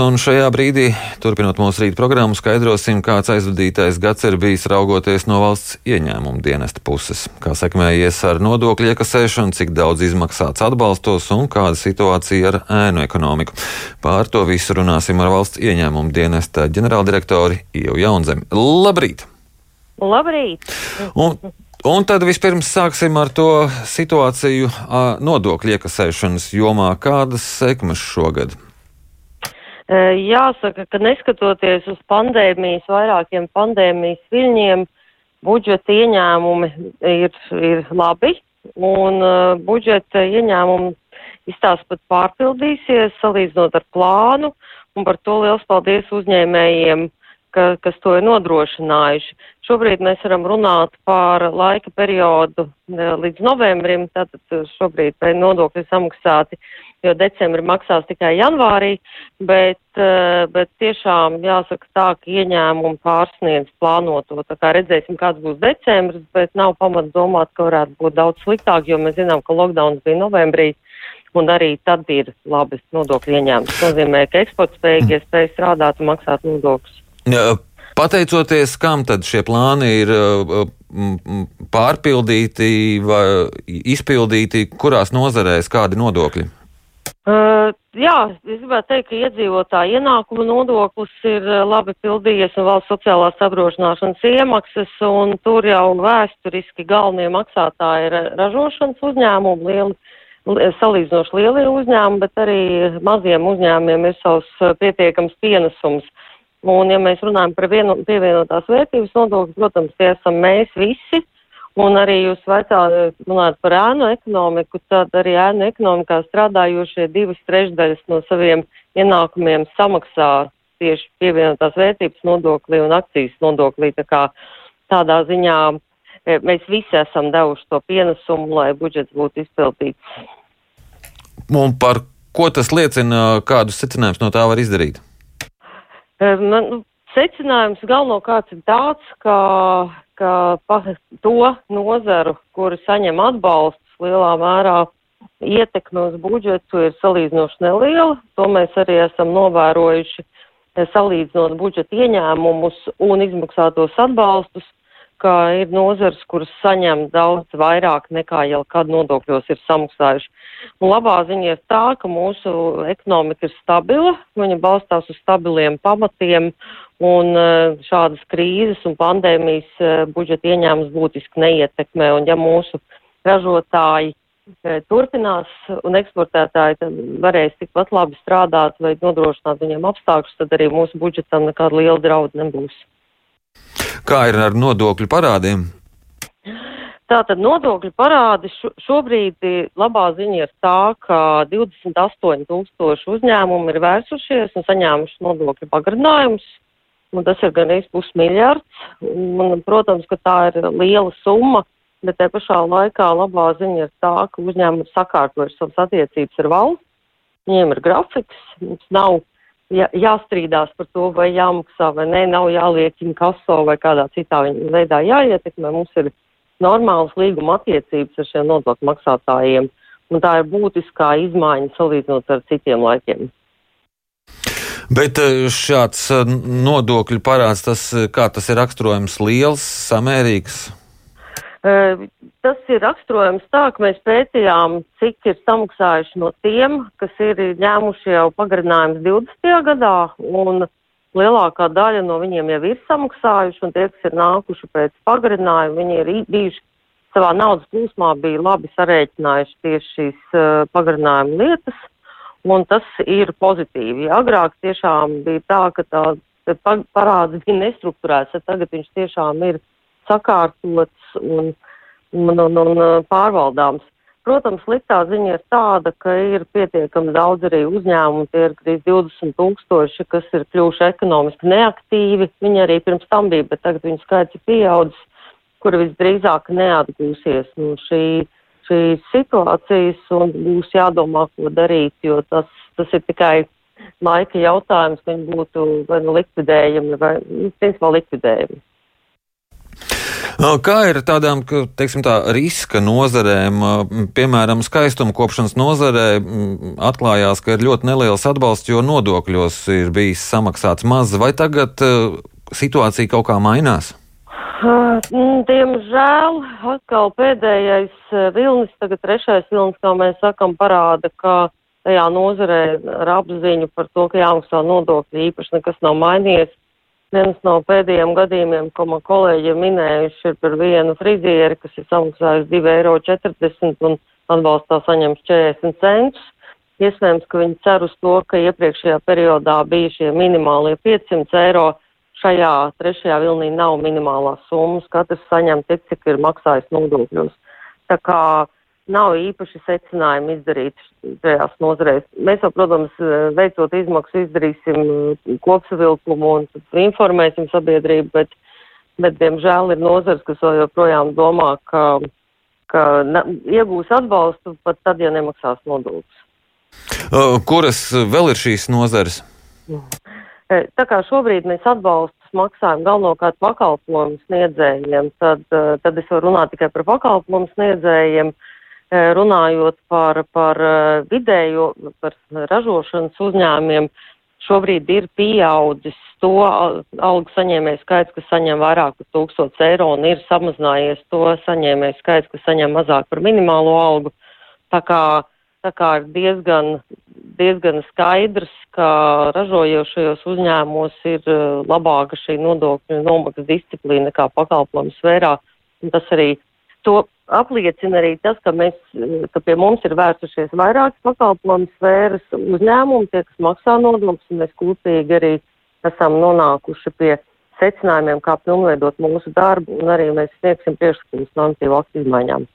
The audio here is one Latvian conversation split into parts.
Un šajā brīdī, turpinot mūsu rīta programmu, skaidrosim, kāds aizvadītais gads ir bijis raugoties no valsts ieņēmuma dienesta puses. Kā sekmējies ar nodokļu iekasēšanu, cik daudz izmaksāts atbalstos un kāda situācija ar ēnu ekonomiku. Pār to visu runāsim ar valsts ieņēmuma dienesta ģenerāldirektori Ievu Jaunzemi. Labrīt! Labrīt! Un, Un tad vispirms sāksim ar to situāciju nodokļu iekasēšanas jomā. Kādas sekmes šogad? Jāsaka, ka neskatoties uz pandēmijas, vairākiem pandēmijas viļņiem, budžeta ieņēmumi ir, ir labi, un uh, budžeta ieņēmumi izstāsta pat pārpildīsies, salīdzinot ar plānu, un par to liels paldies uzņēmējiem, ka, kas to ir nodrošinājuši. Šobrīd mēs varam runāt par laika periodu līdz novembrim, tātad šobrīd nodokļi samaksāti jo decembri maksās tikai janvārī, bet, eh, bet tiešām jāsaka tā, ka ieņēmumi pārsniedz plānoto. Tā kā redzēsim, kāds būs decembris, bet nav pamats domāt, ka varētu būt daudz sliktāk, jo mēs zinām, ka lockdowns bija novembrī. Un arī tad ir labas nodokļu ieņēmums. Tas nozīmē, ka eksporta spējīgie spēj strādāt un maksāt nodokļus. Pateicoties, kam tad šie plāni ir uh, pārpildīti vai izpildīti, kurās nozarēs kādi nodokļi? Uh, jā, es gribētu teikt, ka iedzīvotāja ienākuma nodoklis ir uh, labi pildījies un valsts sociālās apdrošināšanas iemaksas, un tur jau vēsturiski galvenie maksātāji ir ražošanas uzņēmumi, lieli, salīdzinoši lielie uzņēmumi, bet arī maziem uzņēmumiem ir savs uh, pietiekams pienesums. Un, ja mēs runājam par vienu, pievienotās vērtības nodokli, protams, tie esam mēs visi, Un arī jūs vaicājat par ēnu ekonomiku, tad arī ēnu ekonomikā strādājošie divas trešdaļas no saviem ienākumiem samaksā tieši pievienotās vērtības nodoklī un akcijas nodoklī. Tā kā tādā ziņā e, mēs visi esam devuši to pienesumu, lai budžets būtu izpildīts. Un par ko tas liecina, kādus secinājumus no tā var izdarīt? E, man, secinājums galvenokārt ir tāds, ka ka to nozaru, kuri saņem atbalstus lielā mērā, ietekme uz budžetu ir salīdzinoši neliela. To mēs arī esam novērojuši, salīdzinot budžeta ieņēmumus un izmaksātos atbalstus ka ir nozars, kuras saņem daudz vairāk nekā jau kad nodokļos ir samaksājuši. Un labā ziņa ir tā, ka mūsu ekonomika ir stabila, viņa balstās uz stabiliem pamatiem, un e, šādas krīzes un pandēmijas e, budžeta ieņēmums būtiski neietekmē. Un ja mūsu ražotāji e, turpinās un eksportētāji varēs tikpat labi strādāt vai nodrošināt viņiem apstākļus, tad arī mūsu budžetam nekāda liela drauda nebūs. Kā ir ar nodokļu parādiem? Tātad nodokļu parādi šobrīd labā ziņa ir tā, ka 28 tūkstoši uzņēmumi ir vērsušies un saņēmuši nodokļu pagarinājumus, un tas ir gan īsti pusmiljards. Un, protams, ka tā ir liela summa, bet te pašā laikā labā ziņa ir tā, ka uzņēmumi sakārtojuši savas attiecības ar valsts, viņiem ir grafiks, mums nav jā, jāstrīdās par to, vai jāmaksā vai nē, nav jāliek inkaso vai kādā citā veidā jāietekmē. Mums ir normālas līguma attiecības ar šiem nodokļu maksātājiem, un tā ir būtiskā izmaiņa salīdzinot ar citiem laikiem. Bet eh, šāds eh, nodokļu parāds, tas, eh, kā tas ir raksturojams, liels, samērīgs? Tas ir raksturojams tā, ka mēs pētījām, cik ir samaksājuši no tiem, kas ir ņēmuši jau pagarinājumus 20. gadā, un lielākā daļa no viņiem jau ir samaksājuši, un tie, kas ir nākuši pēc pagarinājuma, viņi ir bijuši savā naudas plūsmā, bija labi sarēķinājuši tieši šīs uh, pagarinājuma lietas, un tas ir pozitīvi. Agrāk tiešām bija tā, ka tā parāds bija nestruktūrēts, tad tagad viņš tiešām ir sakārtots un, un, un, un pārvaldāms. Protams, sliktā ziņa ir tāda, ka ir pietiekami daudz arī uzņēmumu, tie ir gandrīz 20 tūkstoši, kas ir kļuvuši ekonomiski neaktīvi. Viņi arī pirms tam bija, bet tagad viņu skaits ir pieaudzis, kuri visdrīzāk neatgūsies no šī, šīs situācijas un būs jādomā, ko darīt, jo tas, tas ir tikai laika jautājums, viņi būtu vai nu likvidējami, vai, nu, principā likvidējami. Kā ir tādām teiksim, tā, riska nozarēm, piemēram, skaistuma kopšanas nozarē, atklājās, ka ir ļoti neliels atbalsts, jo nodokļos ir bijis samaksāts maz, vai tagad situācija kaut kā mainās? Diemžēl atkal pēdējais vilnis, tagad trešais vilnis, kā mēs sakam, parāda, ka tajā nozarē ar apziņu par to, ka jāmaksā nodokļi īpaši nekas nav mainījies. Viens no pēdējiem gadījumiem, ko man kolēģi minējuši, ir par vienu frizieri, kas ir samaksājis 2,40 eiro un atbalstā saņems 40 centus. Iespējams, ka viņi cer uz to, ka iepriekšējā periodā bija šie minimālie 500 eiro. Šajā trešajā vilnī nav minimālās summas, katrs saņem tik, cik ir maksājis nodokļos. Tā kā nav īpaši secinājumi izdarīti šajās nozarēs. Mēs jau, protams, veicot izmaksu, izdarīsim kopsavilkumu un informēsim sabiedrību, bet, bet diemžēl, ir nozars, kas vēl joprojām domā, ka, ka na, iegūs atbalstu pat tad, ja nemaksās nodokļus. Kuras vēl ir šīs nozares? Tā kā šobrīd mēs atbalstus maksājam galvenokārt pakalpojumu sniedzējiem, tad, tad es varu runāt tikai par pakalpojumu sniedzējiem. Uh, Eh, runājot par, par vidējo, par ražošanas uzņēmumiem, šobrīd ir pieaudzis to algu saņēmēju skaits, kas saņem vairāk par 1000 eiro, un ir samazinājies to saņēmēju skaits, kas saņem mazāk par minimālo algu. Tā kā, tā kā ir diezgan, diezgan skaidrs, ka ražojošajos uzņēmumos ir eh, labāka šī nodokļu nomaksas disciplīna nekā pakalpojumu sfērā. Tas arī to apliecina arī tas, ka, mēs, ka pie mums ir vērsušies vairākas pakalpojumu sfēras uzņēmumi, tie, kas maksā nodokļus, un mēs kopīgi arī esam nonākuši pie secinājumiem, kā pilnveidot mūsu darbu, un arī mēs sniegsim priekšlikumus normatīvu aktu izmaiņām.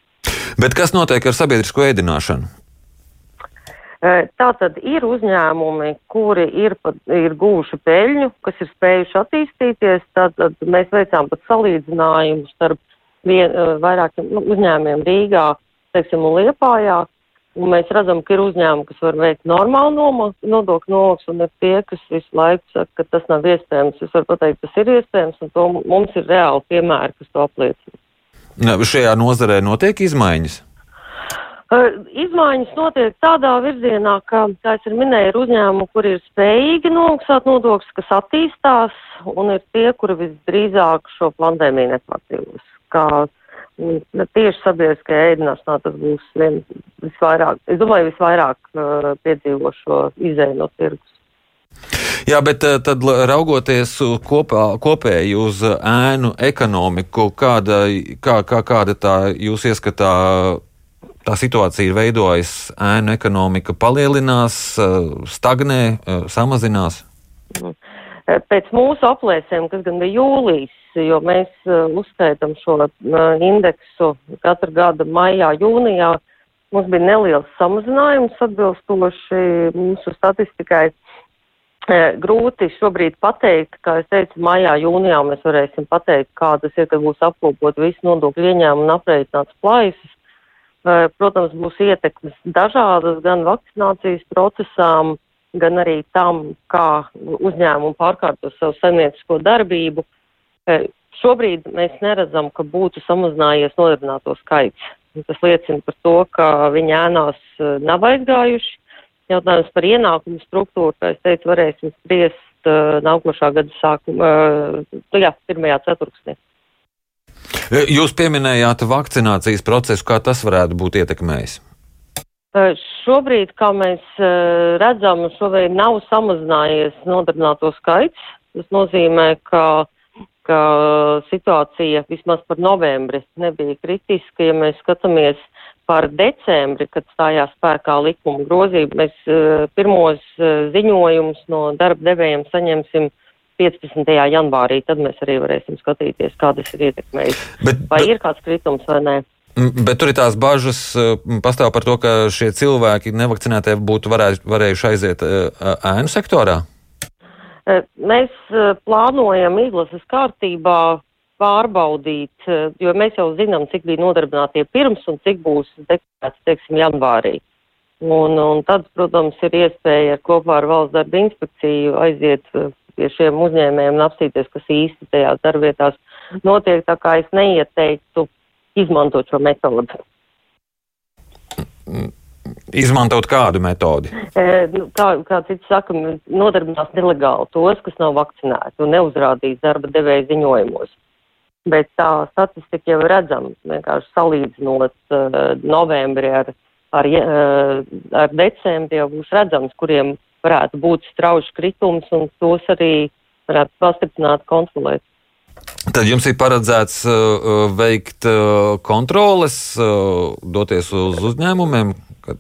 Bet kas notiek ar sabiedrisko ēdināšanu? Tā tad ir uzņēmumi, kuri ir, ir guvuši peļņu, kas ir spējuši attīstīties. Tad, mēs veicām pat salīdzinājumu starp vien, vairākiem nu, uzņēmumiem Rīgā, teiksim, un Liepājā. Un mēs redzam, ka ir uzņēmumi, kas var veikt normālu nodokļu nomaksu, un ir tie, kas visu laiku saka, ka tas nav iespējams. Es varu pateikt, tas ir iespējams, un to mums ir reāli piemēri, kas to apliecina. Šajā nozarē notiek izmaiņas? Izmaiņas notiek tādā virzienā, ka, kā es jau minēju, ir uzņēmumi, kuri ir spējīgi nomaksāt nodokļus, kas attīstās, un ir tie, kuri visdrīzāk šo pandēmiju nepārdzīvos kā nu, tieši sabiedriskajā ēdināšanā tas būs vien, visvairāk, es domāju, visvairāk uh, piedzīvo šo izēju no tirgus. Jā, bet tad raugoties kopā, kopēji uz ēnu ekonomiku, kāda, kā, kā, kāda tā jūs ieskatā tā situācija ir veidojusies, ēnu ekonomika palielinās, stagnē, samazinās? Pēc mūsu aplēsēm, kas gan bija jūlijas, jo mēs uh, uzskaitam šo indeksu katru gadu maijā, jūnijā. Mums bija neliels samazinājums atbilstoši mūsu statistikai. Grūti šobrīd pateikt, kā es teicu, maijā, jūnijā mēs varēsim pateikt, kādas ir, kad būs apkopot visu nodokļu ieņēmumu un aprēķināts plaisas. Protams, būs ietekmes dažādas gan vakcinācijas procesām, gan arī tam, kā uzņēmumi pārkārto savu saimniecisko darbību. Šobrīd mēs neredzam, ka būtu samazinājies nodarbināto skaits. Tas liecina par to, ka viņi ēnās eh, nav aizgājuši. Jautājums par ienākumu struktūru, kā es teicu, varēsim spriest uh, nākošā gada sākumā, uh, jā, pirmajā ceturksnī. Jūs pieminējāt vakcinācijas procesu, kā tas varētu būt ietekmējis? Šobrīd, kā mēs redzam, šobrīd nav samazinājies nodarbināto skaits. Tas nozīmē, ka ka situācija vismaz par novembri nebija kritiska. Ja mēs skatāmies par decembri, kad stājās spēkā likuma grozība, mēs pirmos ziņojumus no darba devējiem saņemsim 15. janvārī. Tad mēs arī varēsim skatīties, kā tas ir ētekmējis. Bet, vai bet... ir kāds kritums vai nē. Bet tur ir tās bažas, pastāv par to, ka šie cilvēki nevakcinētie būtu varējuši, varējuši aiziet ēnu sektorā? Eh, mēs eh, plānojam izlases kārtībā pārbaudīt, eh, jo mēs jau zinām, cik bija nodarbinātie pirms un cik būs deklarēts, teiksim, janvārī. Un, un tad, protams, ir iespēja kopā ar valsts darba inspekciju aiziet pie šiem uzņēmējiem un apstīties, kas īsti tajās darbvietās notiek, tā kā es neieteiktu izmantot šo metodu. Izmantot kādu metodi? E, nu, kā, kā cits saka, nodarbinās nelegāli tos, kas nav vakcinēti un neuzrādīs darba devēja ziņojumos. Bet tā statistika jau redzama, vienkārši salīdzinot uh, novembri ar, ar, uh, ar decembri jau būs redzams, kuriem varētu būt strauši kritums un tos arī varētu pastiprināt kontrolēt. Tad jums ir paredzēts uh, veikt uh, kontroles, uh, doties uz uzņēmumiem, Kad...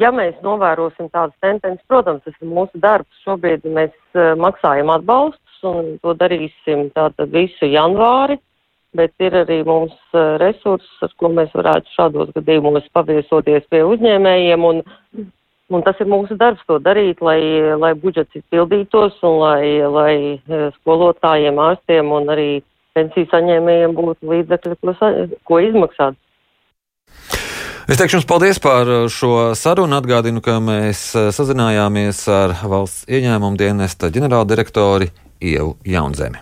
Ja mēs novērosim tādas tendences, protams, tas ir mūsu darbs. Šobrīd mēs maksājam atbalstus un to darīsim tātad visu janvāri, bet ir arī mums resursi, ar ko mēs varētu šādos gadījumos paviesoties pie uzņēmējiem un, un tas ir mūsu darbs to darīt, lai, lai budžets izpildītos un lai, lai skolotājiem, ārstiem un arī pensiju saņēmējiem būtu līdzekļi, ko, ko izmaksāt. Es teikšu jums paldies par šo sarunu. Atgādinu, ka mēs uh, sazinājāmies ar valsts ieņēmumu dienesta ģenerāldirektori Ievu Jaunzemi.